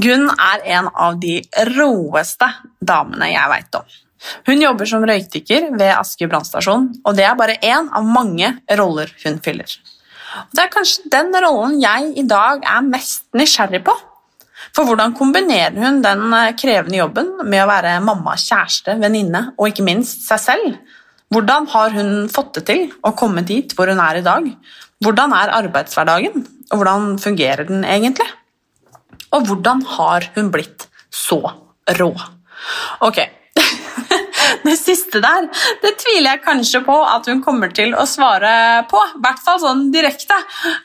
Gunn er en av de råeste damene jeg vet om. Hun jobber som røykdykker ved Asker brannstasjon, og det er bare én av mange roller hun fyller. Og det er kanskje den rollen jeg i dag er mest nysgjerrig på. For hvordan kombinerer hun den eh, krevende jobben med å være mamma, kjæreste, venninne og ikke minst seg selv? Hvordan har hun fått det til å komme dit hvor hun er i dag? Hvordan er arbeidshverdagen, og hvordan fungerer den egentlig? Og hvordan har hun blitt så rå? Ok, det siste der, det tviler jeg kanskje på at hun kommer til å svare på. I hvert fall sånn direkte.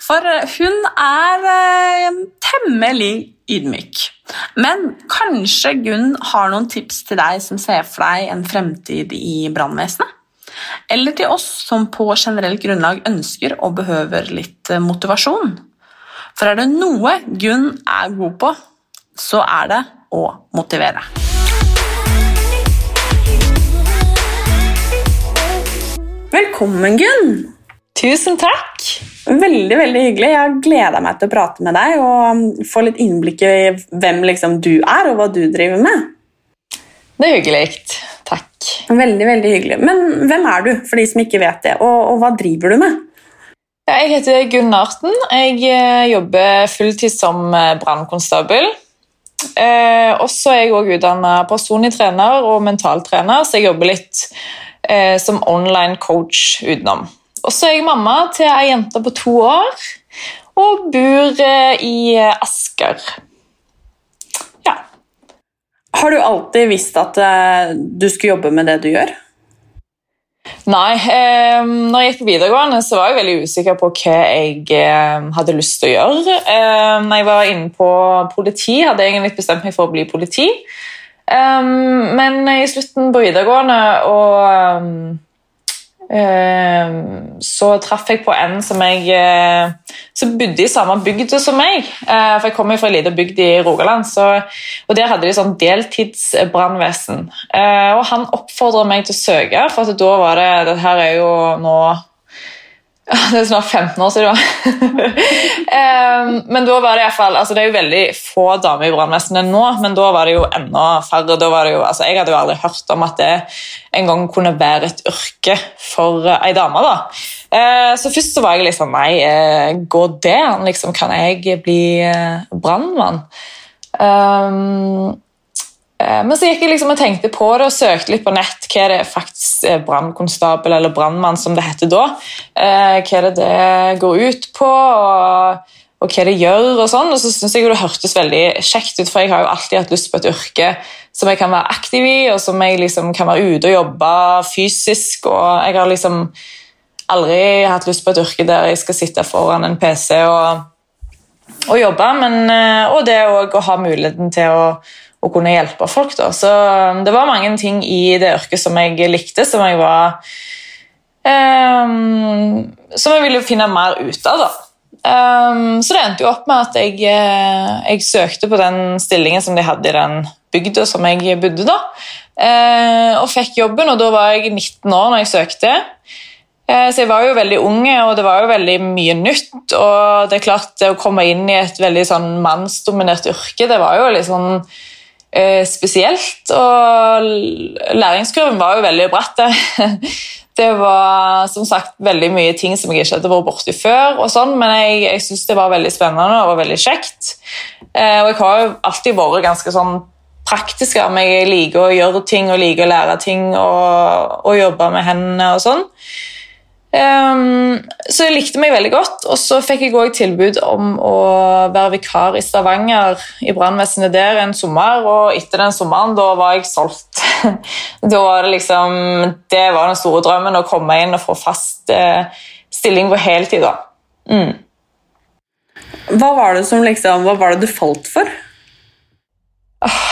For hun er eh, temmelig ydmyk. Men kanskje Gunn har noen tips til deg som ser for deg en fremtid i brannvesenet? Eller til oss som på generelt grunnlag ønsker og behøver litt eh, motivasjon? For er det noe Gunn er god på, så er det å motivere. Velkommen, Gunn! Tusen takk. Veldig veldig hyggelig. Jeg har gleda meg til å prate med deg og um, få litt innblikk i hvem liksom du er, og hva du driver med. Det er hyggelig. Takk. Veldig, veldig hyggelig. Men hvem er du, for de som ikke vet det, og, og hva driver du med? Jeg heter Gunn Arten. Jeg eh, jobber fulltid som eh, brannkonstabel. Eh, også er jeg også utdanna personlig trener og mentaltrener, så jeg jobber litt eh, som online coach utenom. Og så er jeg mamma til ei jente på to år og bor eh, i eh, Asker. Ja. Har du alltid visst at du skulle jobbe med det du gjør? Nei, eh, når jeg gikk på videregående, så var jeg veldig usikker på hva jeg eh, hadde lyst til å gjøre. Eh, når jeg var inne på politi, hadde jeg egentlig bestemt meg for å bli politi. Eh, men i slutten på videregående og eh, så traff jeg på en som jeg eh, som bodde i samme bygd som meg. Eh, for jeg kommer fra en liten bygd i Rogaland, så, og der hadde de sånn deltidsbrannvesen. Eh, og han oppfordra meg til å søke, for da var det Dette er jo nå det er snart 15 år siden. um, men da var det iallfall altså det er jo veldig få damer i brannvesenet nå, men da var det jo enda færre. Da jo, altså jeg hadde jo aldri hørt om at det en gang kunne være et yrke for uh, ei dame. da. Uh, så først så var jeg liksom Nei, uh, går det an? Liksom, kan jeg bli uh, brannmann? Um, Eh, Men så gikk jeg liksom og tenkte på det og søkte litt på nett hva er det faktisk er brannkonstabel eller brannmann som det heter da. Eh, Hva er det det går ut på, og, og hva det gjør. Og sånn. Og så synes jeg det hørtes veldig kjekt ut, for jeg har jo alltid hatt lyst på et yrke som jeg kan være aktiv i, og som jeg liksom kan være ute og jobbe fysisk. og jeg har liksom aldri hatt lyst på et yrke der jeg skal sitte foran en PC og, og jobbe, men, eh, og det òg å ha muligheten til å å kunne hjelpe folk. Da. Så um, det var mange ting i det yrket som jeg likte, som jeg var um, Som jeg ville finne mer ut av. da. Um, så det endte jo opp med at jeg, eh, jeg, søkte på den stillingen som de hadde i den bygda som jeg bodde da. Uh, og fikk jobben, og da var jeg 19 år når jeg søkte. Uh, så jeg var jo veldig unge, og det var jo veldig mye nytt. Og det er klart, det å komme inn i et veldig sånn mannsdominert yrke, det var jo litt sånn spesielt. Og læringskurven var jo veldig bratt. Det var som sagt veldig mye ting som jeg ikke hadde vært borti før, og sånn, men jeg, jeg syns det var veldig spennende og veldig kjekt. Eh, og jeg har jo alltid vært ganske sånn praktisk av meg. Jeg liker å gjøre ting og liker å lære ting og, og jobbe med hendene og sånn. Um, så jeg likte meg veldig godt, og så fikk jeg òg tilbud om å være vikar i Stavanger, i brannvesenet der, en sommer, og etter den sommeren, da var jeg solgt. da var det liksom Det var den store drømmen, å komme inn og få fast uh, stilling på heltid, da. Mm. Hva var det som liksom, hva var det du falt for?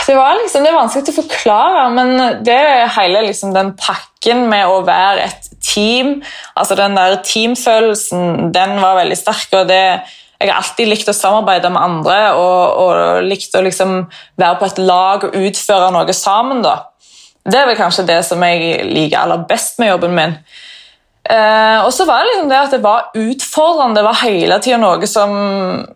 Det var liksom, det er vanskelig å forklare, men det er hele liksom, den pakken med å være et team altså Den der teamfølelsen den var veldig sterk. og det, Jeg har alltid likt å samarbeide med andre og, og likt å liksom være på et lag og utføre noe sammen. da. Det er vel kanskje det som jeg liker aller best med jobben min. Eh, og så var det liksom det at det var utfordrende. Det var hele tida noe som,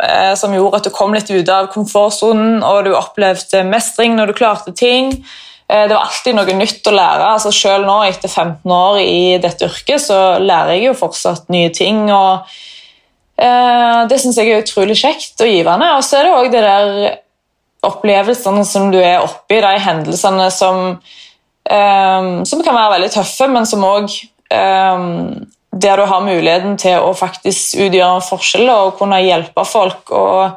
eh, som, gjorde at du kom litt ut av komfortsonen, og du opplevde mestring når du klarte ting. Eh, det var alltid noe nytt å lære. altså Selv nå, etter 15 år i dette yrket, så lærer jeg jo fortsatt nye ting. og eh, Det syns jeg er utrolig kjekt og givende. Og så er det òg det der opplevelsene som du er oppi, de hendelsene som, eh, som kan være veldig tøffe, men som òg um, der du har muligheten til å faktisk utgjøre en forskjell og kunne hjelpe folk. og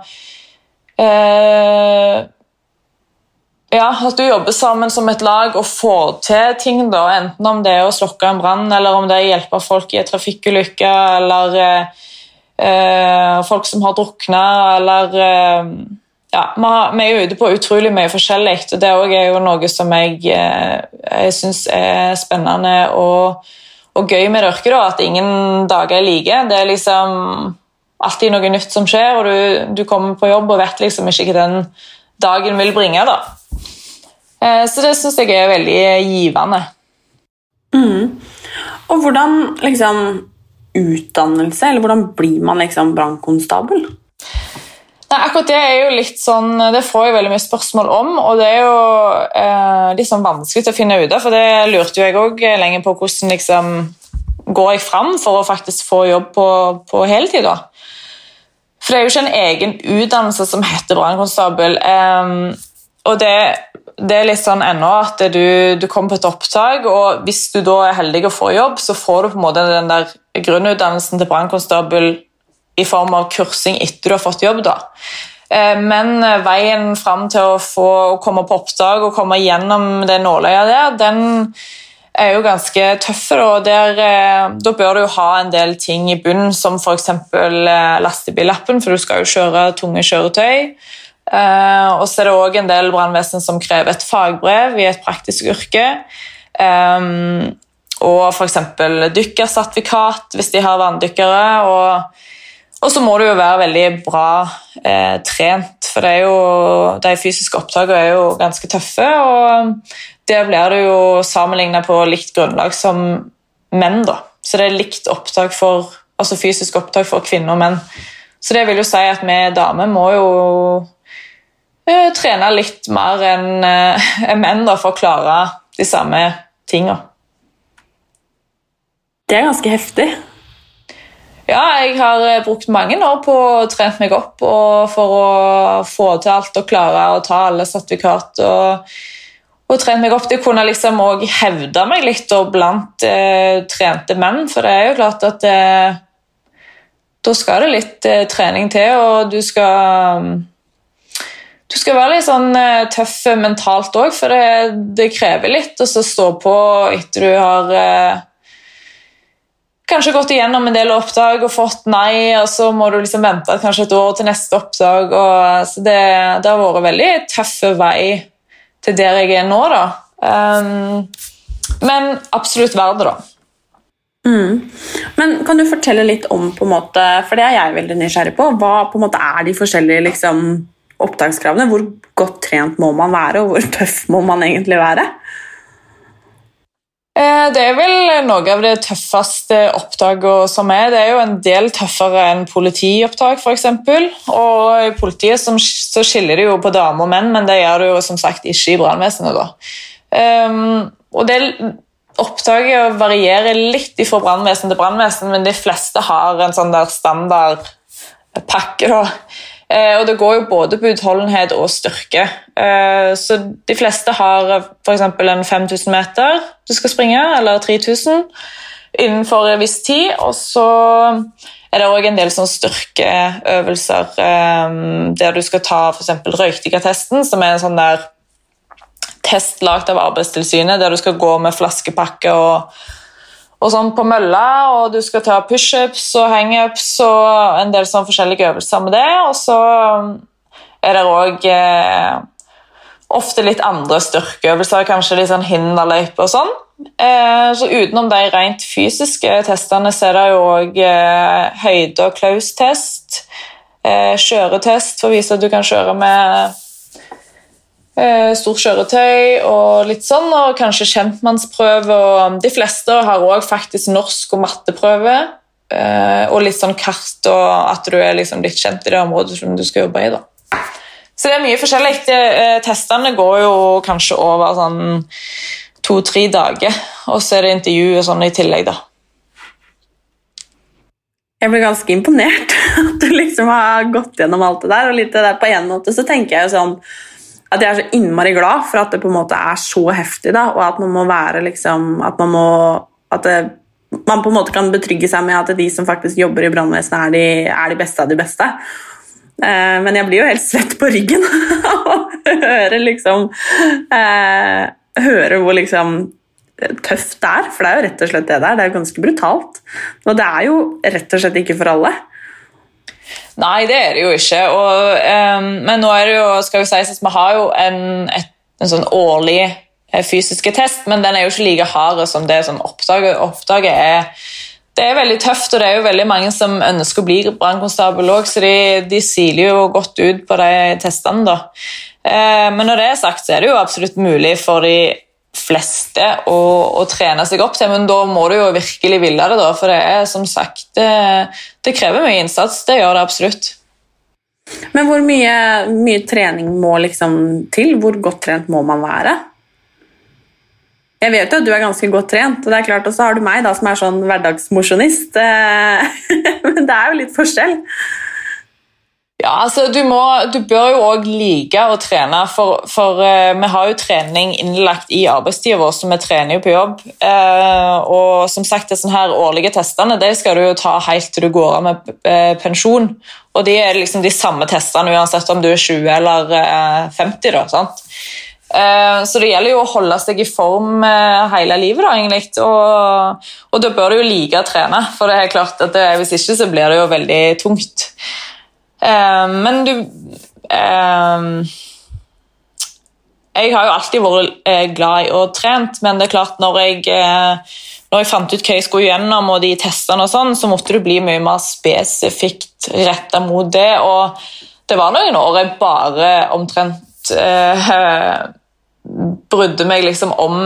ja, At du jobber sammen som et lag og får til ting, da, enten om det er å slokke en brann, eller om det er å hjelpe folk i en trafikkulykke, eller eh, folk som har drukna, eller eh, ja, Vi er jo ute på utrolig mye forskjellig, og det er jo noe som jeg, jeg syns er spennende. og og gøy med det yrket, at ingen dager er like. Det er liksom alltid noe nytt som skjer, og du, du kommer på jobb og vet liksom ikke hva den dagen vil bringe. da. Eh, så det syns jeg er veldig givende. Mm. Og hvordan liksom utdannelse, eller hvordan blir man liksom brannkonstabel? Nei, akkurat Det er jo litt sånn, det får jeg veldig mye spørsmål om, og det er jo eh, sånn vanskelig å finne ut av. For det lurte jo jeg òg lenge på hvordan liksom, går jeg fram for å faktisk få jobb på, på heltid. da. For det er jo ikke en egen utdannelse som heter brannkonstabel. Um, og det, det, er litt sånn ennå at du, du, kommer på et opptak, og hvis du da er heldig og får jobb, så får du på en måte den der grunnutdannelsen til brannkonstabel i form av kursing etter du har fått jobb. da. Eh, men eh, veien fram til å få å komme på oppdrag og komme gjennom det nåløyet der, den er jo ganske tøffe. Da. Der, eh, da bør du jo ha en del ting i bunnen, som f.eks. lastebillappen, for du skal jo kjøre tunge kjøretøy. Og så er det òg en del brannvesen som krever et fagbrev i et praktisk yrke. Og f.eks. dykkersertifikat hvis de har vanndykkere. og og så må du jo være veldig bra eh, trent, for jo, de fysiske opptakene er jo ganske tøffe. Og der blir du jo sammenligna på likt grunnlag som menn, da. Så det er likt opptak for, altså fysisk opptak for kvinner og menn. Så det vil jo si at vi damer må jo eh, trene litt mer enn eh, menn da, for å klare de samme tinga. Det er ganske heftig. Ja, jeg har eh, brukt mange år på å trene meg opp for å få til alt og klare å ta alle sertifikat. og, og trent meg opp til å kunne liksom hevde meg litt blant eh, trente menn. For det er jo klart at eh, da skal det litt eh, trening til, og du skal du skal være litt sånn eh, tøff mentalt òg, for det, det, krever litt å stå på etter du har eh, kanskje gått igjennom en del oppdrag og fått nei, og så må du liksom vente kanskje et år til neste oppdrag. Og, så det, det, har vært en veldig tøff vei til der jeg er nå, da. Um, men absolutt verdt det, da. Mm. Men kan du fortelle litt om, på en måte, for det er jeg veldig nysgjerrig på, hva på en måte er de forskjellige liksom, opptakskravene? Hvor godt trent må man være, og hvor tøff må man egentlig være? Eh, Det er vel noe av det tøffeste oppdraget som er. Det er jo en del tøffere enn politioppdrag, f.eks. Og i politiet så skiller det jo på damer og menn, men det gjør det jo som sagt ikke i brannvesenet. Um, og det oppdraget varierer litt fra brannvesen til brannvesen, men de fleste har en sånn der standardpakke. da. Eh, og det går jo både på utholdenhet og styrke. Eh, så de fleste har f.eks. en 5000 meter du skal springe, eller 3000, innenfor en viss tid. Og så er det òg en del styrkeøvelser eh, der du skal ta f.eks. røykdykkertesten, som er en sånn der test lagd av Arbeidstilsynet, der du skal gå med flaskepakke og, og sånn på mølla, og du skal ta pushups og hangups og en del sånn forskjellige øvelser med det. Og så er det òg eh, ofte litt andre styrkeøvelser, kanskje litt sånn hinderløype og sånn. Eh, så utenom de rent fysiske testene, så er det jo òg eh, høyde- og klaustest. Eh, kjøretest for å vise at du kan kjøre med stort kjøretøy og litt sånn, og kanskje kjentmannsprøve. og De fleste har òg faktisk norsk- og matteprøve. eh, Og litt sånn kart, og at du er liksom litt kjent i det området som du skal jobbe i. da. Så det er mye forskjellig. Eh, Testene går jo kanskje over sånn to-tre dager, og så er det intervju og sånn i tillegg, da. Jeg ble ganske imponert at du liksom har gått gjennom alt det der. Og litt det der på en måte så tenker jeg jo sånn at jeg er så innmari glad for at det på en måte er så heftig, da, og at man må være liksom At man må At det, man på en måte kan betrygge seg med at de som faktisk jobber i brannvesenet, er, de- er de beste av de beste. Eh, men jeg blir jo helt svett på ryggen av å høre liksom eh, Høre hvor liksom tøft det er, for det er jo rett og slett det der. Det er jo ganske brutalt. Og det er jo rett og slett ikke for alle. Nei, det er det jo ikke. Og, um, men nå er det jo, skal vi si, at vi har jo en, et, en sånn årlig eh, fysiske test, men den er jo ikke like hard som det som oppdraget, oppdraget er. Det er veldig tøft, og det er jo veldig mange som ønsker å bli brannkonstabel òg, så de, de siler jo godt ut på de testene. da. Eh, men når det er sagt, så er det jo absolutt mulig for de fleste å, å trene seg opp til, men da må du jo virkelig ville det, da, for det er som sagt det, det krever mye innsats. Det gjør det absolutt. Men hvor mye, mye trening må liksom til? Hvor godt trent må man være? Jeg vet jo at du er ganske godt trent, og det er klart, og så har du meg da, som er sånn hverdagsmosjonist. Eh, Men det er jo litt forskjell. Ja, altså du, må, du bør jo òg like å trene, for, for uh, vi har jo trening innlagt i arbeidstida vår, så vi trener jo på jobb. Uh, og som sagt, disse her årlige testene de skal du jo ta helt til du går av med uh, pensjon. Og de er liksom de samme testene uansett om du er 20 eller eh, 50. da, sant? Så det gjelder jo å holde seg i form hele livet, da, egentlig. Og, og da bør du jo like å trene, for det er klart at det, hvis ikke så blir det jo veldig tungt. Eh, Men du eh, Jeg har jo alltid vært eh, glad i å trent, men det er klart når jeg, når jeg fant ut hva jeg skulle gjennom, og de testene og sånn, så måtte det bli mye mer spesifikt retta mot det. Og det var noen år jeg bare omtrent eh, brydde meg liksom om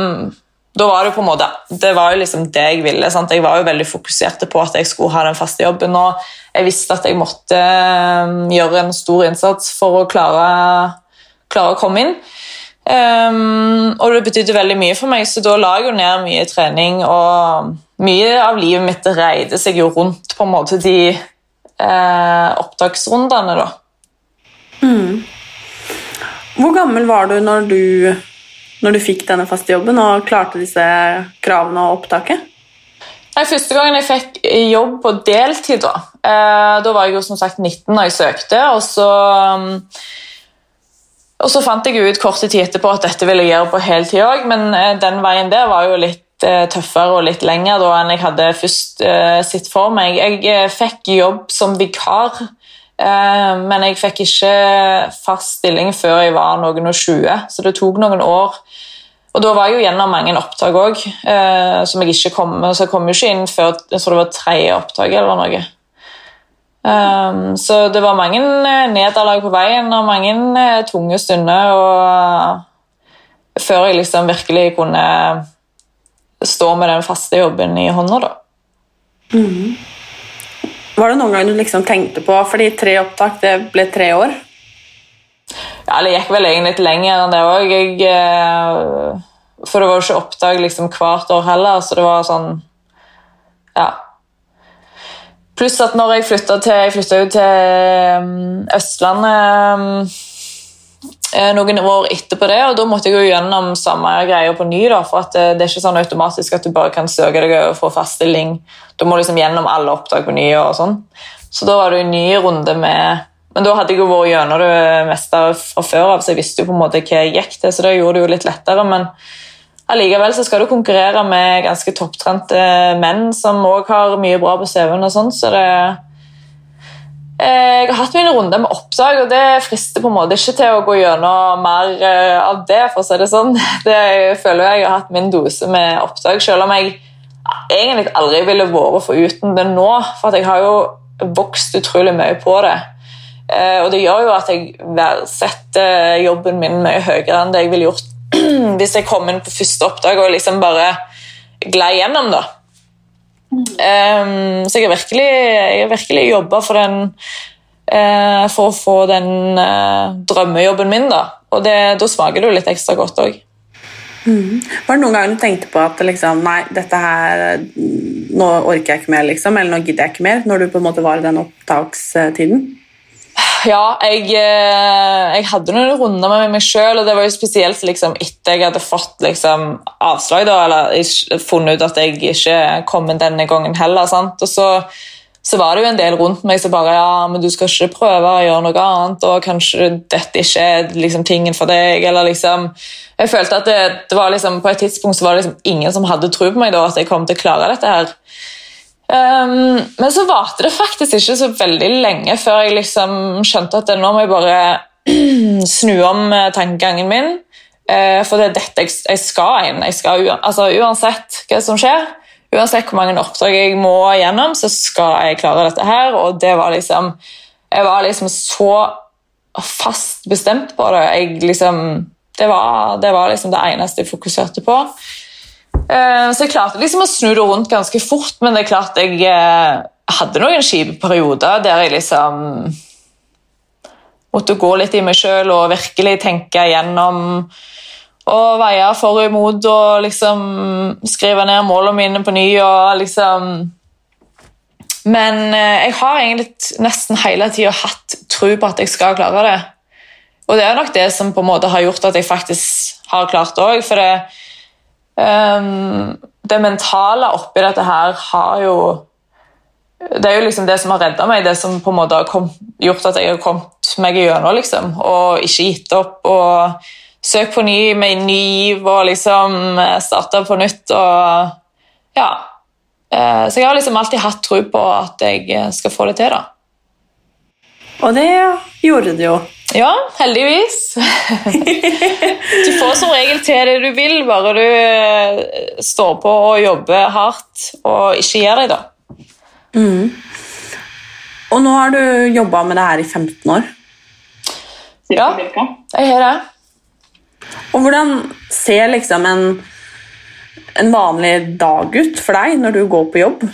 da var det på en måte, det var jo liksom det jeg ville. Sant? Jeg var jo veldig fokusert på at jeg skulle ha den faste jobben. Og jeg visste at jeg måtte eh, gjøre en stor innsats for å klare, klare å komme inn. Um, og det betydde veldig mye for meg, så da la jeg jo ned mye trening. Og mye av livet mitt reide seg jo rundt på en måte de eh, opptaksrundene, da. Hvor gammel var du når du, når du fikk denne faste jobben og klarte disse kravene og opptaket? Nei, Første gangen jeg fikk jobb på deltid, da eh, Da var jeg jo som sagt 19 da jeg søkte. Og så, um, og så fant jeg ut kort tid etterpå at dette ville jeg gjøre på heltid òg, men eh, den veien der var jo litt eh, tøffere og litt lenger da enn jeg hadde først sett for meg. Jeg fikk jobb som vikar, men jeg fikk ikke fast stilling før jeg var noen og 20, så det tok noen år. Og da var jeg jo gjennom mange opptak òg, eh, som jeg ikke kom Så jeg kom jo ikke inn før jeg tror det var tredje opptak eller noe. Um, så det var mange eh, nederlag på veien og mange eh, tunge stunder og før jeg liksom virkelig kunne stå med den faste jobben i hånda, da. Var det noen gang du liksom tenkte på Fordi tre opptak, det ble tre år. Ja, det gikk vel egentlig litt lenger enn det òg. For det var jo ikke opptak liksom hvert år heller, så det var sånn Ja. Pluss at når jeg flytta til Jeg flytta jo til um, Østlandet eh, noen år etterpå det, og da måtte jeg jo gjennom samme greia på ny. da, for at eh, Det er ikke sånn automatisk at du bare kan søke deg og få fast stilling. Du må liksom gjennom alle opptak på ny. og sånn. Så da var det en ny runde med Men da hadde jeg jo vært gjennom det meste fra før av, så jeg visste jo på en måte hva jeg gikk til, så det gjorde det jo litt lettere. men Allikevel så skal du konkurrere med ganske topptrente menn som òg har mye bra på CV-en. og sånn, så det Eh, Jeg har hatt mine runder med oppdrag, og det frister på en måte ikke til å gå gjennom mer eh, av det. for å si det sånn. Det jeg føler jeg har hatt min dose med oppdrag, selv om jeg egentlig aldri ville vært foruten det nå. For jeg har jo vokst utrolig mye på det. Eh, Og det gjør jo at jeg verdsetter jobben min mye høyere enn det jeg ville gjort hvis jeg kom inn på første oppdrag og liksom bare glei gjennom. da. Um, så jeg har virkelig, jeg virkelig jobba for, den, uh, for å få den uh, drømmejobben min. da. Og det, da smaker det jo litt ekstra godt òg. Var det noen gang du tenkte på at liksom, nei, dette her, nå orker jeg ikke mer, liksom, eller nå gidder jeg ikke mer, når du på en måte var i den opptakstiden? Ja, jeg, eh, jeg hadde noen runder med meg sjøl, og det var jo spesielt liksom, etter jeg hadde fått liksom, avslag, da, eller funnet ut at jeg ikke kom inn denne gangen heller. Sant? Og så, så var det jo en del rundt meg som bare ja, men du skal ikke prøve å gjøre noe annet, og kanskje dette ikke er liksom, tingen for deg, eller liksom Jeg følte at det, det var liksom, på et tidspunkt så var det liksom ingen som hadde tro på meg da, at jeg kom til å klare dette her. Um, men så varte det faktisk ikke så veldig lenge før jeg liksom skjønte at nå må jeg bare snu om eh, tankegangen min. Uh, for det er dette jeg, jeg skal inn. Jeg skal, altså, uansett hva som skjer, uansett hvor mange oppdrag jeg må gjennom, så skal jeg klare dette her. Og det var liksom Jeg var liksom så fast bestemt på det. Jeg liksom det var, det var liksom det eneste jeg fokuserte på. Eh, Så jeg klarte liksom å snu det rundt ganske fort, men det er klart jeg eh, hadde noen kjipe perioder der jeg liksom måtte gå litt i meg sjøl og virkelig tenke igjennom og veie for og imot og liksom skrive ned målene mine på ny og liksom Men eh, jeg har egentlig nesten hele tida hatt tro på at jeg skal klare det. Og det er nok det som på en måte har gjort at jeg faktisk har klart det òg. For det, ehm, det mentale oppi dette her har jo Det er jo liksom det som har redda meg, det som på en måte har kom, gjort at jeg har kommet meg gjennom, liksom. Og ikke gitt opp. og søkt på ny med ny giv og liksom starta på nytt. og ja. Eh, Så jeg har liksom alltid hatt tro på at jeg eh, skal få det til. da. Og det gjorde du jo. Ja, heldigvis. du får som regel til det du vil, bare du eh, står på og jobber hardt og ikke gir deg, da. Og nå har du jobba med det her i 15 år. Ja, jeg har det. Og hvordan ser liksom en, en vanlig dag ut for deg når du går på jobb?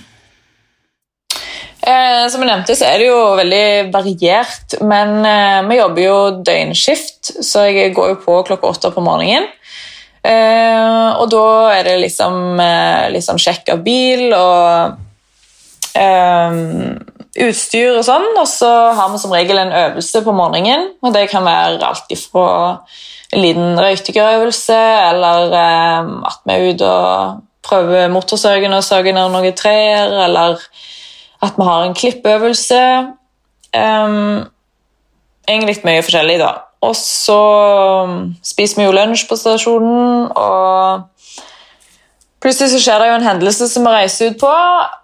Eh, som jeg nevnte, så er det jo veldig variert, men eh, vi jobber jo døgnskift, så jeg går jo på klokka åtte på morgenen. Eh, og da er det liksom, eh, liksom sjekk av bil og eh, utstyr og sånn, og så har vi som regel en øvelse på morgenen, og det kan være alt ifra en liten røytegrøvelse, eller eh, at vi er ute og prøver motorsøgen og sager ned noen trær, eller at vi har en klippøvelse. Um, egentlig mye forskjellig, da. Og så um, spiser vi jo lunsj på stasjonen, og plutselig så skjer det jo en hendelse som vi reiser ut på.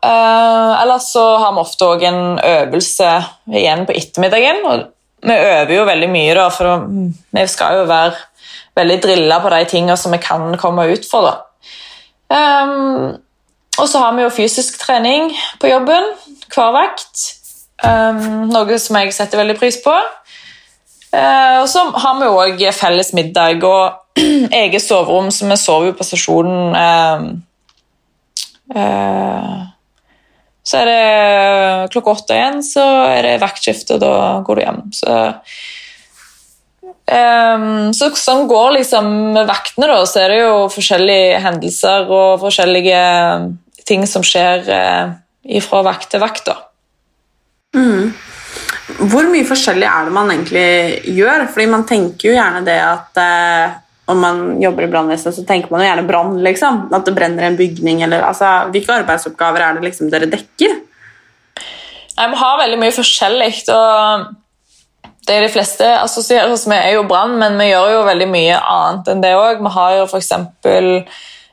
Uh, Eller så har vi ofte òg en øvelse igjen på ettermiddagen. og vi øver jo veldig mye, da, for vi skal jo være veldig drilla på de tingene som vi kan komme ut for. da. Um, og så har vi jo fysisk trening på jobben hver vakt. Um, noe som jeg setter veldig pris på. Uh, og så har vi òg felles middag og eget soverom, så vi sover på stasjonen Uh, uh, så er det klokka åtte igjen, så er det vaktskifte, og da går du hjem. Så, um, så sånn går liksom med vaktene, da, så er det jo forskjellige hendelser og forskjellige ting som skjer uh, fra vakt til vakt. da. Mm. Hvor mye forskjellig er det man egentlig gjør? Fordi man tenker jo gjerne det at eh, om man jobber i brannvesenet, så tenker man jo gjerne brann. Liksom. At det brenner en bygning. Eller, altså, hvilke arbeidsoppgaver er det liksom dere dekker? Nei, Vi har veldig mye forskjellig. og det De fleste assosierer oss med, er jo brann, men vi gjør jo veldig mye annet enn det òg. Vi har jo f.eks.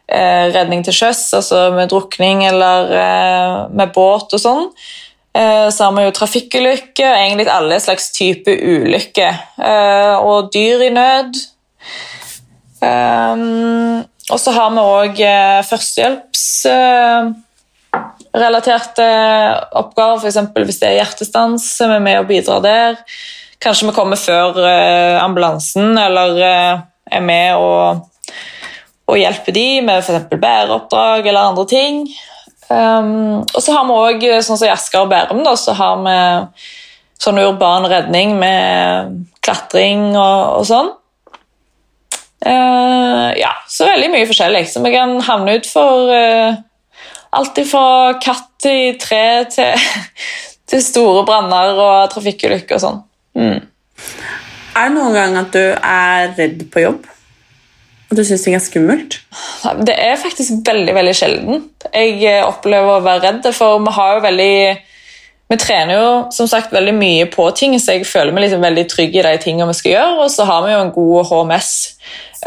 Eh, redning til sjøs, altså med drukning eller eh, med båt og sånn. Eh, så har vi jo trafikkulykker, egentlig alle slags type ulykker. Og dyr i nød. Og så har vi òg førstehjelpsrelaterte oppgaver, f.eks. hvis det er hjertestans, så er vi med og bidrar der. Kanskje vi kommer før ambulansen, eller er med og, og hjelper de med f.eks. bæreoppdrag eller andre ting. Um, og så har vi òg, sånn som i Asker og Bærum, da, så har vi sånn urban redning med klatring og, og sånn. Uh, ja, så veldig mye forskjellig. Så vi kan havne ut for uh, alt fra katt i tre til, til store branner og trafikkulykker og sånn. Mm. Er det noen gang at du er redd på jobb? Du syns ting er skummelt? Det er faktisk veldig veldig sjelden. Jeg eh, opplever å være redd, for vi har jo veldig vi trener jo som sagt veldig mye på ting, så jeg føler meg liksom veldig trygg i de tingene vi skal gjøre. Og så har vi jo en god HMS,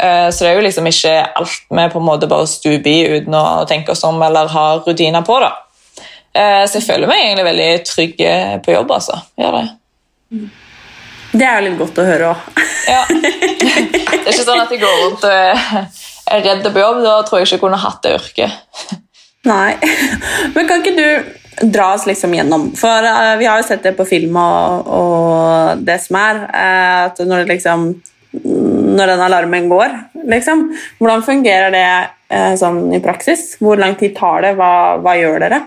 eh, så det er jo liksom ikke alt vi på en måte bare stuper i uten å tenke oss om eller ha rutiner på. da. Eh, så jeg føler meg egentlig veldig trygg på jobb, altså. Gjør det. Det er jo litt godt å høre òg. ja. Det er ikke sånn at jeg går rundt og er redd på jobb. Da tror jeg ikke jeg kunne hatt det yrket. Nei. Men kan ikke du dra oss liksom gjennom For uh, vi har jo sett det på film og, og det som er, uh, at når det liksom Når den alarmen går, liksom Hvordan fungerer det uh, sånn i praksis? Hvor lang tid tar det? Hva, hva gjør dere?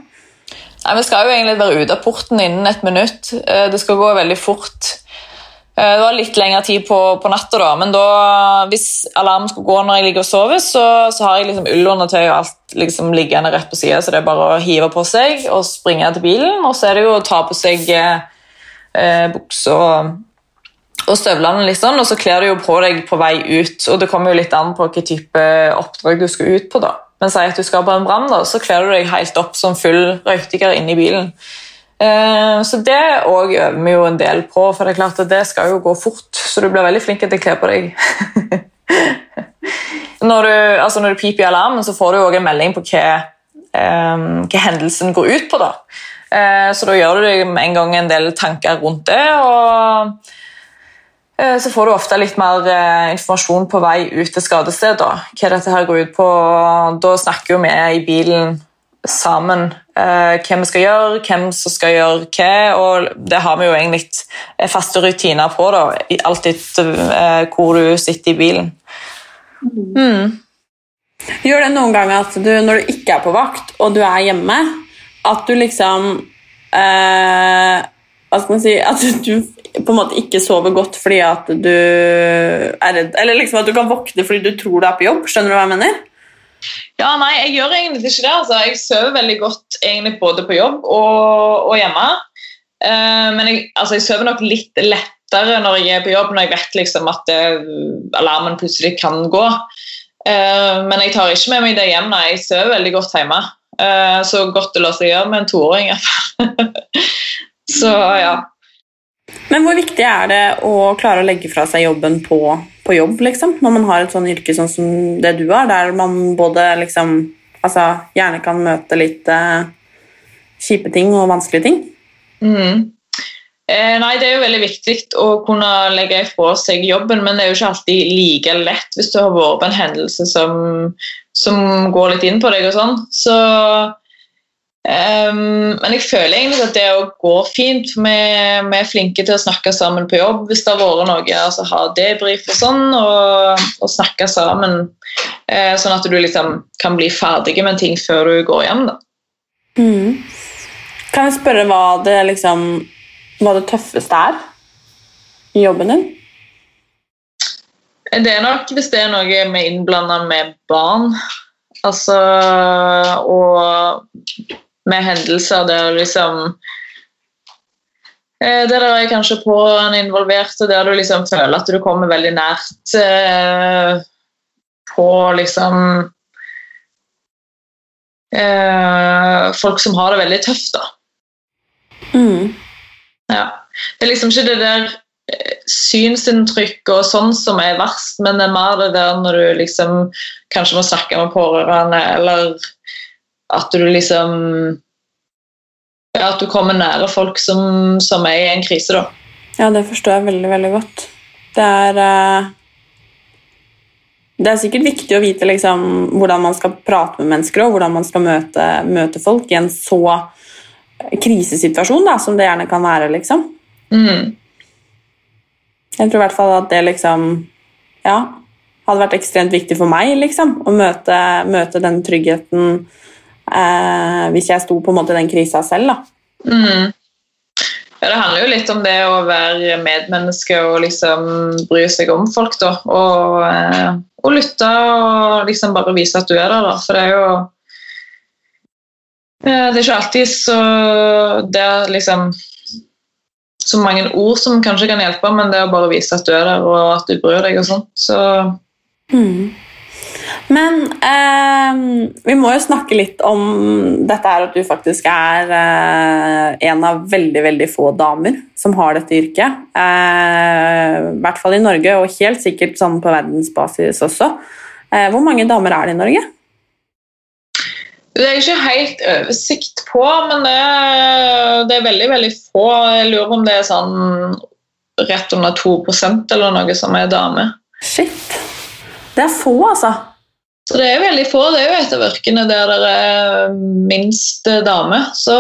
Nei, Vi skal jo egentlig være ute av porten innen et minutt. Det skal gå veldig fort. Eh, det var litt lengre tid på, på natta, da, men da, hvis alarmen skulle gå når jeg ligger og sover, så, så har jeg liksom ullundertøy og alt liksom liggende rett på sida, så det er bare å hive på seg og springe til bilen. Og så er det jo å ta på seg eh, buksa og, og støvlene, liksom, og så kler du jo på deg på vei ut. Og det kommer jo litt an på hvilken type oppdrag du skal ut på. da. Men si at du skal på en brann, så kler du deg helt opp som full røykdykker inne i bilen. Eh, så det òg øver vi jo en del på, for det er klart at det skal jo gå fort. Så du blir veldig flink til å kle på deg. når, du, altså når du piper i alarmen, så får du òg en melding på hva, um, hva, hendelsen går ut på. da. Uh, så da gjør du deg med en gang en del tanker rundt det. og så får du ofte litt mer informasjon på vei ut til skadestedet. Hva dette her går ut på. Da snakker vi i bilen sammen eh, hvem vi skal gjøre, hvem som skal gjøre hva. og Det har vi jo egentlig faste rutiner på, da, alt etter eh, hvor du sitter i bilen. Mm. Gjør det noen ganger at du, når du ikke er på vakt, og du er hjemme, at du liksom eh, Hva skal man si At du på en måte ikke sover godt fordi at du er redd Eller liksom at du kan våkne fordi du tror du er på jobb. Skjønner du hva jeg mener? Ja, nei, jeg gjør egentlig ikke det. Altså. Jeg sover veldig godt egentlig både på jobb og, og hjemme. Uh, men jeg, altså, jeg, sover nok litt lettere når jeg er på jobb, når jeg vet liksom, at det, alarmen plutselig kan gå. Uh, men jeg tar ikke med meg det hjem. Nei. Jeg sover veldig godt hjemme. Uh, så godt det lar seg gjøre med en toåring. i hvert fall. så ja. Men hvor viktig er det å klare å legge fra seg jobben på, på jobb, liksom? Når man har et sånn yrke sånn som det du har, der man både liksom altså, gjerne kan møte litt eh, kjipe ting og vanskelige ting? Mm. Eh, nei, Det er jo veldig viktig å kunne legge ifra seg jobben, men det er jo ikke alltid like lett hvis du har vært på en hendelse som, som går litt inn på deg. og sånn. Så Ehm, men jeg føler egentlig at det òg går fint. vi, vi er flinke til å snakke sammen på jobb hvis det har vært noe. altså Ha debrief og sånn, og, og snakke sammen. Uh, sånn at du liksom kan bli ferdig med ting før du går hjem. da. Mm. Kan jeg spørre hva det, liksom, hva det tøffeste er i jobben din? Det er nok hvis det er noe med innblanda med barn. Altså Og med hendelser der liksom eh, Der det er kanskje pårørende involvert, og der du liksom føler at du kommer veldig nært eh, på liksom eh, Folk som har det veldig tøft, da. Mm. Ja. Det er liksom ikke det der eh, synsinntrykk og sånn som er verst, men det er mer det der når du liksom kanskje må snakke med pårørende, eller at du liksom ja, At du kommer nære folk som, som er i en krise, da. Ja, det forstår jeg veldig, veldig godt. Det er eh, Det er sikkert viktig å vite liksom, hvordan man skal prate med mennesker og hvordan man skal møte, møte folk i en så krisesituasjon da, som det gjerne kan være. liksom. Mm. Jeg tror i hvert fall at det liksom Ja, hadde vært ekstremt viktig for meg liksom, å møte, møte den tryggheten eh, hvis jeg sto på en måte i den krisa selv. da. Mm. Ja, det handler jo litt om det å være medmenneske og liksom bry seg om folk, da. Og, eh, og lytte og liksom bare vise at du er der, da. For det er jo eh, Det er ikke alltid så Det er liksom så mange ord som kanskje kan hjelpe, men det å bare vise at du er der og at du bryr deg og sånt. Så Mm. Men eh, vi må jo snakke litt om dette her at du faktisk er eh, en av veldig veldig få damer som har dette yrket. Eh, I hvert fall i Norge, og helt sikkert sånn på verdensbasis også. Eh, hvor mange damer er det i Norge? Det er ikke helt oversikt på, men det er, det er veldig veldig få. Jeg lurer om det er sånn rett under 2% eller noe som er dame. Shit. Det er få, altså. Så det er veldig få. Det er jo et av yrkene der det er minst dame. Så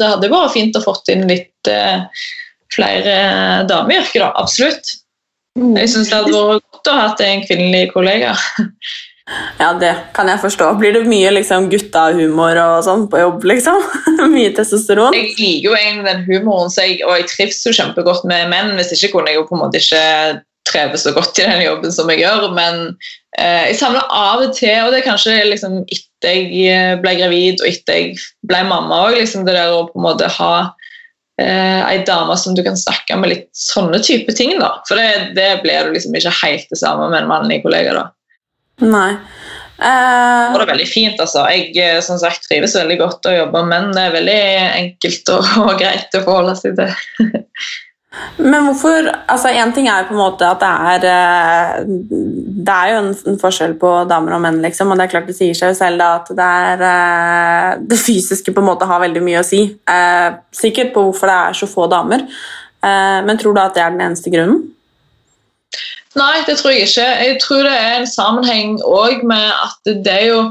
det hadde vært fint å fått inn litt eh, flere damer i yrket, da. Absolutt. Jeg syns det hadde vært godt å ha en kvinnelig kollega. Ja, det kan jeg forstå. Blir det mye liksom, gutta-humor og sånn på jobb, liksom? mye testosteron? Jeg liker jo egentlig den humoren, så jeg, og jeg trives jo kjempegodt med menn. Hvis ikke kunne jeg jo på en måte ikke treve så godt i den jobben som jeg gjør. Men jeg savner av og til, og det er kanskje liksom etter jeg ble gravid og etter jeg ble mamma òg, liksom det der å på en måte ha eh, ei dame som du kan snakke med litt sånne type ting, da. For det, det blir du liksom ikke helt det samme med en mannlig kollega, da. Nei. Uh... Og det er veldig fint, altså. Jeg eh, som sagt, trives veldig godt å jobbe med menn. Det er veldig enkelt og, og greit å forholde seg til. Men hvorfor altså En ting er jo på en måte at det er eh, Det er jo en, forskjell på damer og menn, liksom, og det er klart det sier seg jo selv da, at det er eh, Det fysiske på en måte har veldig mye å si. Eh, sikkert på hvorfor det er så få damer. Men tror du at det er den eneste grunnen? Nei, det tror jeg ikke. Jeg tror det er en sammenheng òg med at det er jo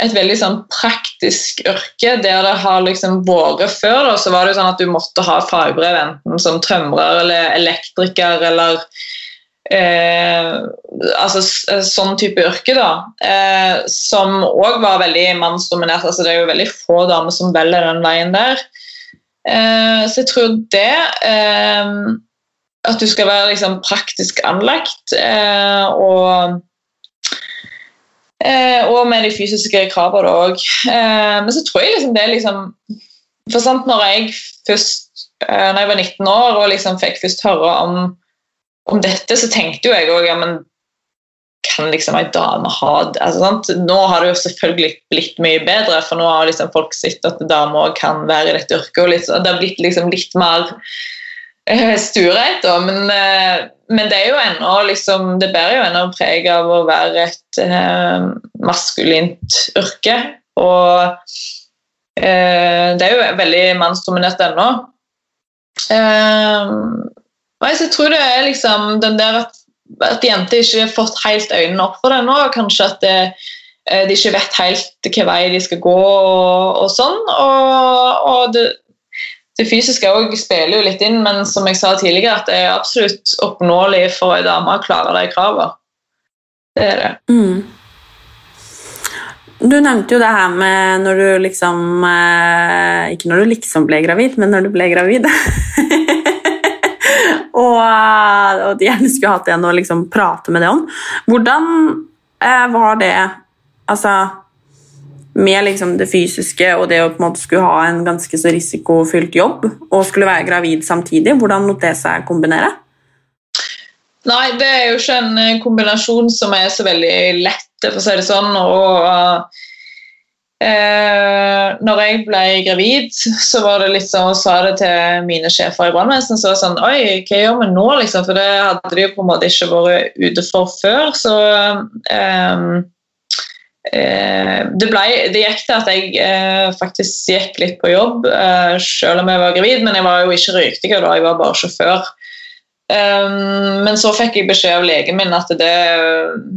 et veldig sånn praktisk yrke. Der det har liksom vært før, da, så var det jo sånn at du måtte ha fagbrev enten som tømrer eller elektriker eller eh, altså sånn type yrke, da. Eh, som òg var veldig mannsdominert. Altså, det er jo veldig få damer som velger den veien der. Eh, så jeg tror det eh, At du skal være liksom praktisk anlagt eh, og Eh, og med de fysiske kravene òg. Eh, men så tror jeg liksom det er liksom For sant, når jeg først eh, når jeg var 19 år og liksom fikk først høre om, om dette, så tenkte jo jeg òg ja, kan liksom ei dame ha det? Altså? Nå har det jo selvfølgelig blitt mye bedre, for nå har liksom folk sett at damer kan være i dette yrket. og liksom, Det har blitt liksom litt mer stuereint, da. Men, eh, men det er jo ennå liksom, det bærer jo ennå preg av å være et eh, maskulint yrke. Og eh, det er jo veldig mannsdominert ennå. Eh, jeg tror det er liksom den der at, at jenter ikke har fått helt øynene opp for det nå. Kanskje at det eh, de ikke vet helt hvilken vei de skal gå og, og sånn. Og, og det, det fysiske også spiller jo litt inn, men som jeg sa tidligere, at det er absolutt oppnåelig for ei dame å klare de kravene. Det er det. Mm. Du nevnte jo det her med når du liksom eh, Ikke når du liksom ble gravid, men når du ble gravid. og, og de gjerne skulle hatt en å liksom prate med det om. Hvordan eh, var det Altså med liksom det fysiske og det å på en måte skulle ha en ganske så risikofylt jobb og skulle være gravid samtidig, hvordan lot det seg kombinere? Nei, det er jo ikke en eh, kombinasjon som er så veldig lett, for å si det sånn. og Eh, når jeg ble gravid, så var det litt sånn, og sa det til mine sjefer i brannvesenet. Så var det sånn Oi, hva gjør vi nå, liksom? For det hadde de jo på en måte ikke vært ute for før. Så eh, det, ble, det, gikk til at jeg eh, faktisk gikk litt på jobb, eh, selv om jeg var gravid. Men jeg var jo ikke røyktiger da, jeg var bare sjåfør. Um, men så fikk jeg beskjed av legen min at det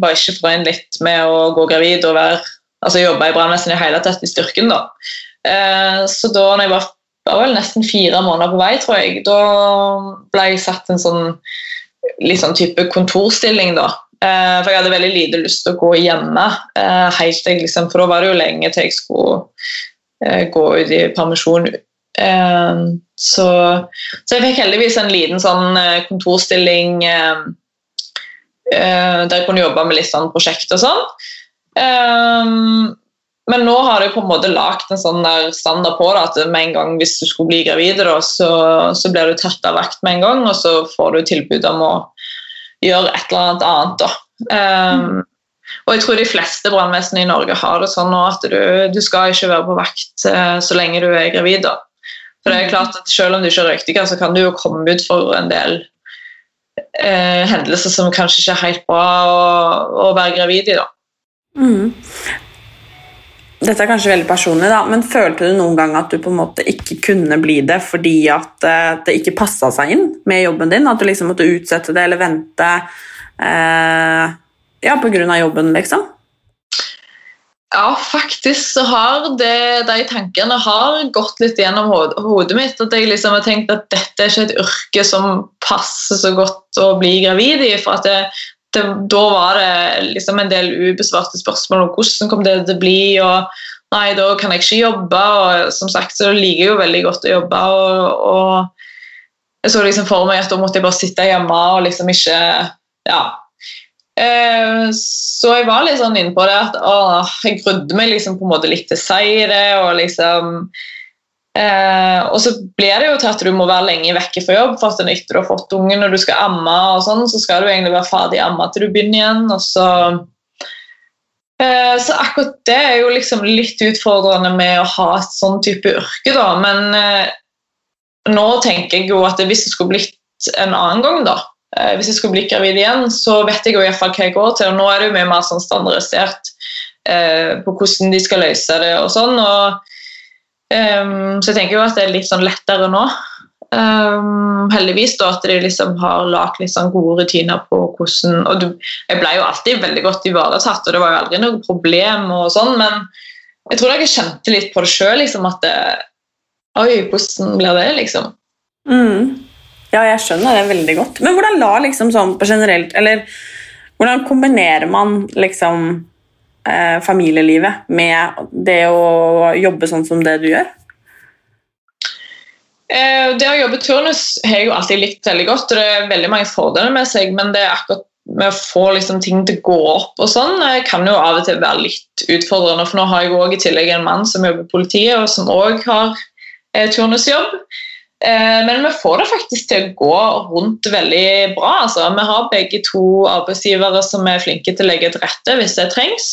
var ikke forenlig med å gå gravid og være altså jobbe i brannvesenet i hele tatt i styrken. da. Eh, så da når jeg var, var vel nesten fire måneder på vei, tror jeg, da ble jeg satt en sånn litt sånn type kontorstilling, da. Eh, for jeg hadde veldig lite lyst til å gå hjemme, eh, helt til liksom, for da var det jo lenge til jeg skulle eh, gå ut i permisjon. Så, så, jeg fikk heldigvis en liten sånn kontorstilling der jeg kunne jobbe med litt sånn prosjekt og sånn. Men nå har jeg på en måte lagt en sånn standard på det, at med en gang hvis du skulle bli gravid, så, så, blir du tatt av vakt med en gang, og så får du tilbud om å gjøre et eller annet annet. Um, og jeg tror de fleste brannvesen i Norge har det sånn at du, du, skal ikke være på vakt uh, så lenge du er gravid. Da. For det er klart at Selv om du ikke er røyktiger, så kan du jo komme ut for en del uh, hendelser som kanskje ikke er helt bra å, å være gravid i. da. Mm. Dette er kanskje veldig personlig, da, men følte du noen gang at du på en måte ikke kunne bli det fordi at uh, det ikke passa seg inn med jobben din? At du liksom måtte utsette det eller vente eh, ja, pga. jobben, liksom? Ja, faktisk så har det, de tankene har gått litt gjennom hodet mitt. At jeg liksom har tenkt at dette er ikke et yrke som passer så godt å bli gravid i. For at det, det, da var det liksom en del ubesvarte spørsmål om hvordan kom det til å bli. og Nei, da kan jeg ikke jobbe. og Som sagt så liker jeg jo veldig godt å jobbe. og, og Jeg så liksom for meg at da måtte jeg bare sitte hjemme og liksom ikke Ja. Eh, så jeg var litt sånn inne på det at å, jeg grudde meg liksom på en måte litt til å si det. og liksom Eh, og så blir det jo til at du må være lenge vekke fra jobb, for at etter du har fått ungen og du skal amme, og sånn, så skal du egentlig være ferdig amma til du begynner igjen. og så... Eh, så akkurat det er jo liksom litt utfordrende med å ha et sånn type yrke, da. Men eh, nå tenker jeg jo at hvis det skulle blitt en annen gang, da, eh, hvis jeg skulle blitt gravid igjen, så vet jeg jo iallfall hva jeg går til. og Nå er det jo mye mer sånn standardisert eh, på hvordan de skal løse det og sånn. og Um, så jeg tenker jo at det er litt sånn lettere nå. Um, heldigvis da at de liksom har lagd sånn gode rutiner på hvordan og du, Jeg ble jo alltid veldig godt ivaretatt, og det var jo aldri noe problem, og sånn, men jeg tror jeg kjente litt på det sjøl. Liksom, at det, Oi, hvordan blir det, liksom? Mm. Ja, jeg skjønner det veldig godt. Men hvordan la liksom sånn på generelt Eller hvordan kombinerer man liksom eh, familielivet med det å jobbe sånn som det du gjør? Eh, det å jobbe turnus har jeg jo alltid likt veldig godt, og det er veldig mange fordeler med seg, men det er akkurat med å få liksom, ting til å gå opp og sånn, eh, kan jo av og til være litt utfordrende. For nå har jeg også i tillegg en mann som jobber i politiet, og som òg har eh, turnusjobb. Eh, men vi får det faktisk til å gå rundt veldig bra. Altså. Vi har begge to arbeidsgivere som er flinke til å legge til rette hvis det trengs.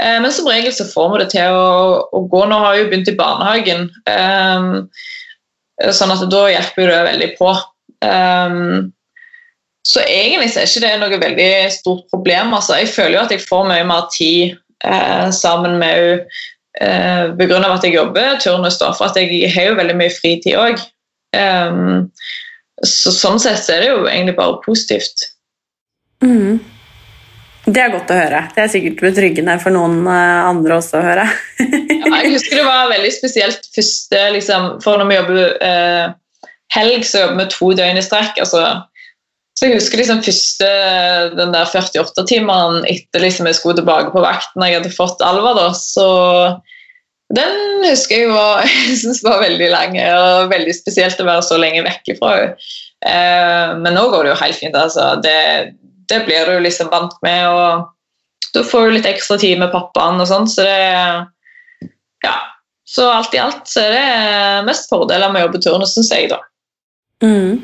Eh, men som regel så får vi det til å, å gå. Nå har vi jo begynt i barnehagen, eh, sånn at da hjelper det veldig på. Så egentlig så er ikke det noe veldig stort problem. Altså. Jeg føler jo at jeg får mye mer tid sammen med henne pga. at jeg jobber turnus, da, for at jeg har jo veldig mye fritid òg. Um, så sånn sett er det jo egentlig bare positivt. Mm. Det er godt å høre. Det er sikkert betryggende for noen eh, andre også å høre. ja, jeg husker det var veldig spesielt første liksom, For når vi jobber eh, helg, så jobber vi to døgn i strekk. Altså, så jeg husker liksom første den der 48-timeren etter liksom jeg skulle tilbake på vakt når jeg hadde fått Alva. da, så den husker jeg var, jeg synes var veldig lang og veldig spesielt å være så lenge vekk fra henne. Eh, men nå går det jo helt fint. altså. Det, det blir du liksom vant med. og Da får du litt ekstra tid med pappaen og sånn, så det Ja. Så alt i alt så er det mest fordeler med å jobbe turnus, syns jeg, da. Mm.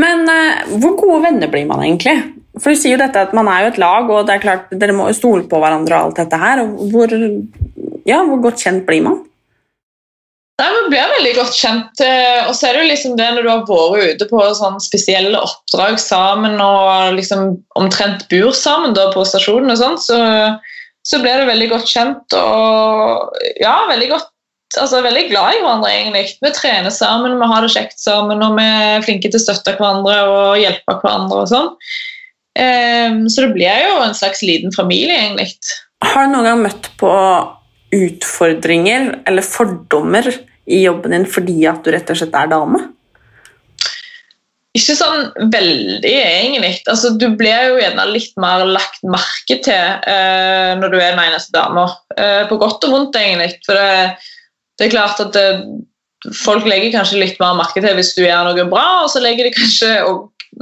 Men eh, hvor gode venner blir man egentlig? For du sier jo dette at Man er jo et lag, og det er klart dere må jo stole på hverandre. og alt dette her. Hvor, ja, hvor godt kjent blir man? Nei, Man blir veldig godt kjent. eh, Og så er det jo liksom det når du har vært ute på sånn spesielle oppdrag sammen og liksom omtrent bor sammen da på stasjonen, og sånn, så, så blir du veldig godt kjent og ja, veldig godt altså veldig glad i hverandre. egentlig. Vi trener sammen, vi har det kjekt sammen, og vi er flinke til å støtte hverandre og hjelpe hverandre. og sånn. Um, så det blir jo en slags liten familie, egentlig. Har du noen gang møtt på utfordringer eller fordommer i jobben din fordi at du rett og slett er dame? Ikke sånn veldig, egentlig. Altså, du blir jo gjerne litt mer lagt merke til eh, når du er den eneste dama. Eh, på godt og vondt, egentlig. For det, det er klart at det, folk legger kanskje litt mer merke til hvis du gjør noe bra, og så legger de kanskje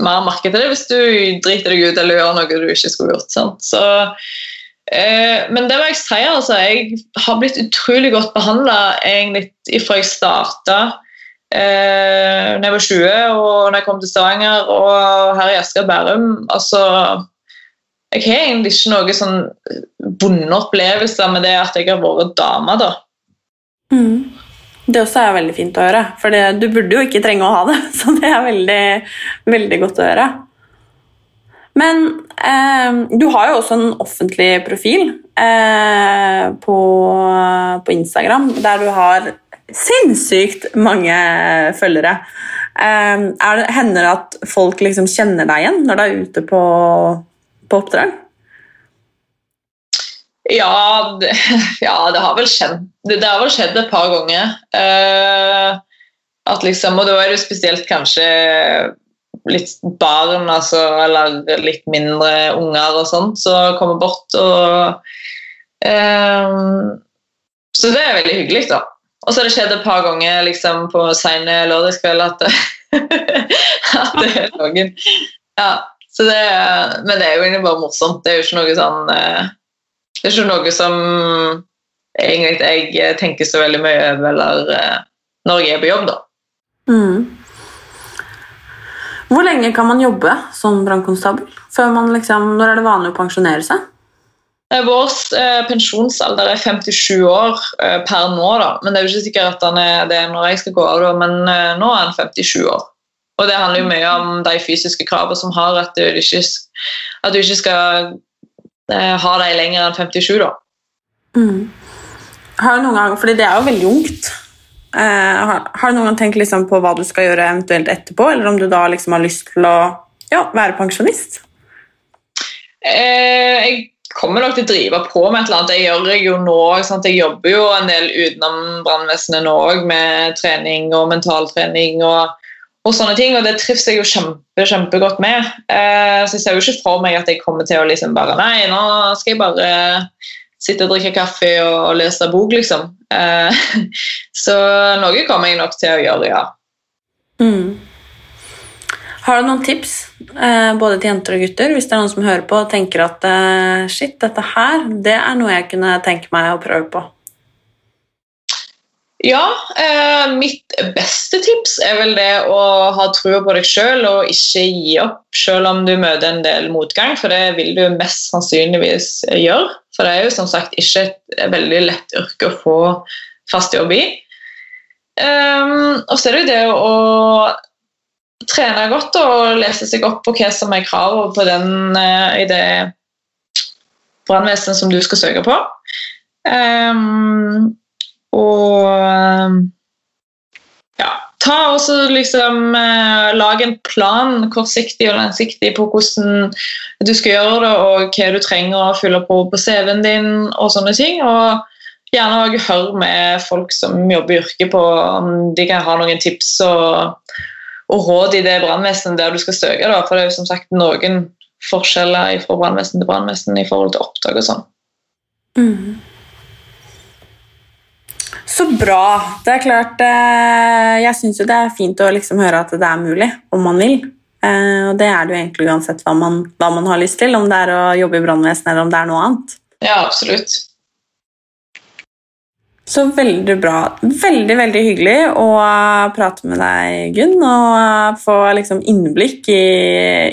mer merke til det hvis du driter deg ut eller gjør noe du ikke skulle gjort. Sant? Så, men det må jeg si, altså, jeg har blitt utrolig godt behandla fra jeg starta eh, da jeg var 20 og når jeg kom til Stavanger og her i Asker og Bærum. Altså, jeg har egentlig ikke noen sånn vonde opplevelser med det at jeg har vært dame. da. Mm. Det også er veldig fint å høre, for det, du burde jo ikke trenge å ha det. Så det er veldig, veldig godt å høre. Men eh, du har jo også en offentlig profil eh, på, på, Instagram der du har sinnssykt mange følgere. Eh, er det, hender det at folk liksom kjenner deg igjen når du er ute på, på oppdrag? Ja det, ja, det har vel skjedd det, det, har vel skjedd et par ganger. Eh, at liksom, og da er det spesielt kanskje litt barn altså, eller litt mindre unger og sånt som kommer bort. Og, um, så det er veldig hyggelig, da. Og så har det skjedd et par ganger liksom, på sene lørdagskveld at, at det er noen Ja, så det, men det er jo egentlig bare morsomt. Det er jo ikke noe sånn eh, det er ikke noe som egentlig jeg tenker så veldig mye over eller eh, når jeg er på jobb, da. Mm. Hvor lenge kan man jobbe som brannkonstabel? Liksom, når er det vanlig å pensjonere seg? Eh, vår eh, pensjonsalder er 57 år eh, per nå, da. men det er jo ikke sikkert at han er det når jeg skal gå av, da. men eh, nå er han 57 år. Og det handler jo mye om de fysiske kravene som har at du ikke, at du ikke skal Eh, ha dem lenger enn 57, da. Mm. Har noen gang, fordi det er jo veldig ungt. Eh, har, du noen gang tenkt liksom på hva du skal gjøre eventuelt etterpå, eller om du da liksom har lyst til å ja, være pensjonist? Eh, jeg kommer nok til å drive på med et eller annet. Jeg gjør jeg jo nå, sant? Jeg jobber jo en del utenom brannvesenet nå òg, med trening og mentaltrening. og og sånne ting, og det trives jeg jo kjempe, kjempegodt med. Eh, så jeg ser jo ikke for meg at jeg kommer til å liksom bare Nei, nå skal jeg bare sitte og drikke kaffe og lese bok, liksom. Eh, så noe kommer jeg nok til å gjøre, ja. Mm. Har du noen tips, eh, både til jenter og gutter, hvis det er noen som hører på og tenker at eh, shit, dette her, det er noe jeg kunne tenke meg å prøve på? Ja, eh, mitt beste tips er vel det å ha trua på deg sjøl og ikke gi opp selv om du møter en del motgang, for det vil du mest sannsynligvis gjøre. For det er jo som sagt ikke et veldig lett yrke å få fast jobb i. Um, og så er det jo det å trene godt og lese seg opp på hva som er kravet på den, uh, i det brannvesenet som du skal søke på. Um, og ja, ta også liksom eh, Lag en plan, kortsiktig og langsiktig, på hvordan du skal gjøre det, og hva du trenger å fylle på på CV-en din, og sånne ting. og Gjerne òg hør med folk som jobber i yrket, på om de kan ha noen tips og, og råd i det brannvesenet der du skal søke. Da. For det er jo som sagt noen forskjeller fra brannvesen til brannvesen i forhold til opptak og sånn. Mm. Så bra. Det er klart eh, Jeg syns jo det er fint å liksom høre at det er mulig, om man vil. Eh, og det er det jo egentlig uansett hva man, hva man har lyst til, om det er å jobbe i brannvesenet eller om det er noe annet. Ja, absolutt. Så veldig bra. Veldig veldig hyggelig å prate med deg, Gunn, og få liksom innblikk i,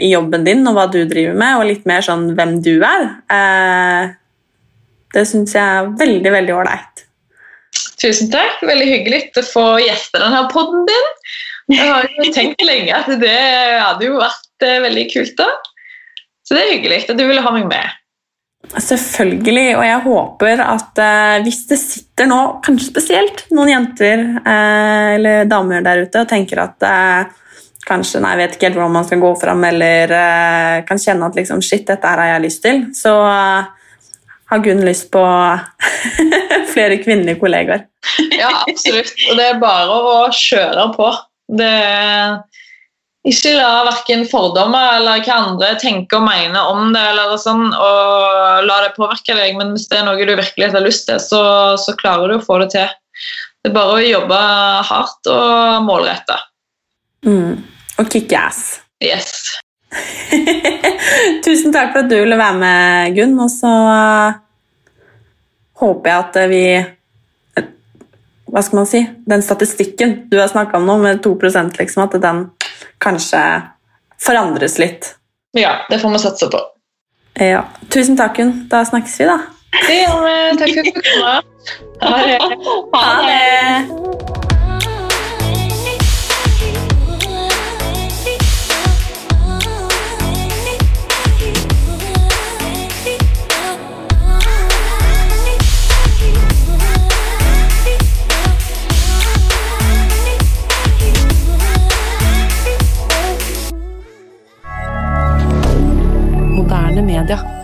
i, jobben din og hva du driver med, og litt mer sånn hvem du er. Eh, det syns jeg er veldig, veldig ålreit. Tusen takk. Veldig hyggelig å få gjeste denne podden din. Jeg har jo tenkt lenge at det hadde jo vært eh, veldig kult. da. Så det er hyggelig at du ville ha meg med. Selvfølgelig, og jeg håper at eh, hvis det sitter nå, kanskje spesielt noen jenter eh, eller damer der ute og tenker at eh, kanskje nei, vet ikke helt hvordan man skal gå fram, eller eh, kan kjenne at liksom, shit, dette her har jeg lyst til, så eh, har Gunn lyst på flere kvinnelige kollegaer. ja, absolutt. Og det er bare å kjøre på. Det ikke la verken fordommer eller hva andre tenker og mener om det, eller sånn, og la det påvirke deg, men hvis det er noe du virkelig har lyst til, så, så klarer du å få det til. Det er bare å jobbe hardt og målretta. Mm. Og kicke ass. Yes. Tusen takk for at du ville være med, Gunn. Og så uh, håper jeg at vi Hva skal man si? Den statistikken du har snakka om nå, med 2% liksom, at den kanskje forandres litt. Ja, det får vi satse på. Ja. Tusen takk, Gunn. Da snakkes vi, da. Det gjør vi. Takk for at du kom. Ha det. Ha det. moderne media.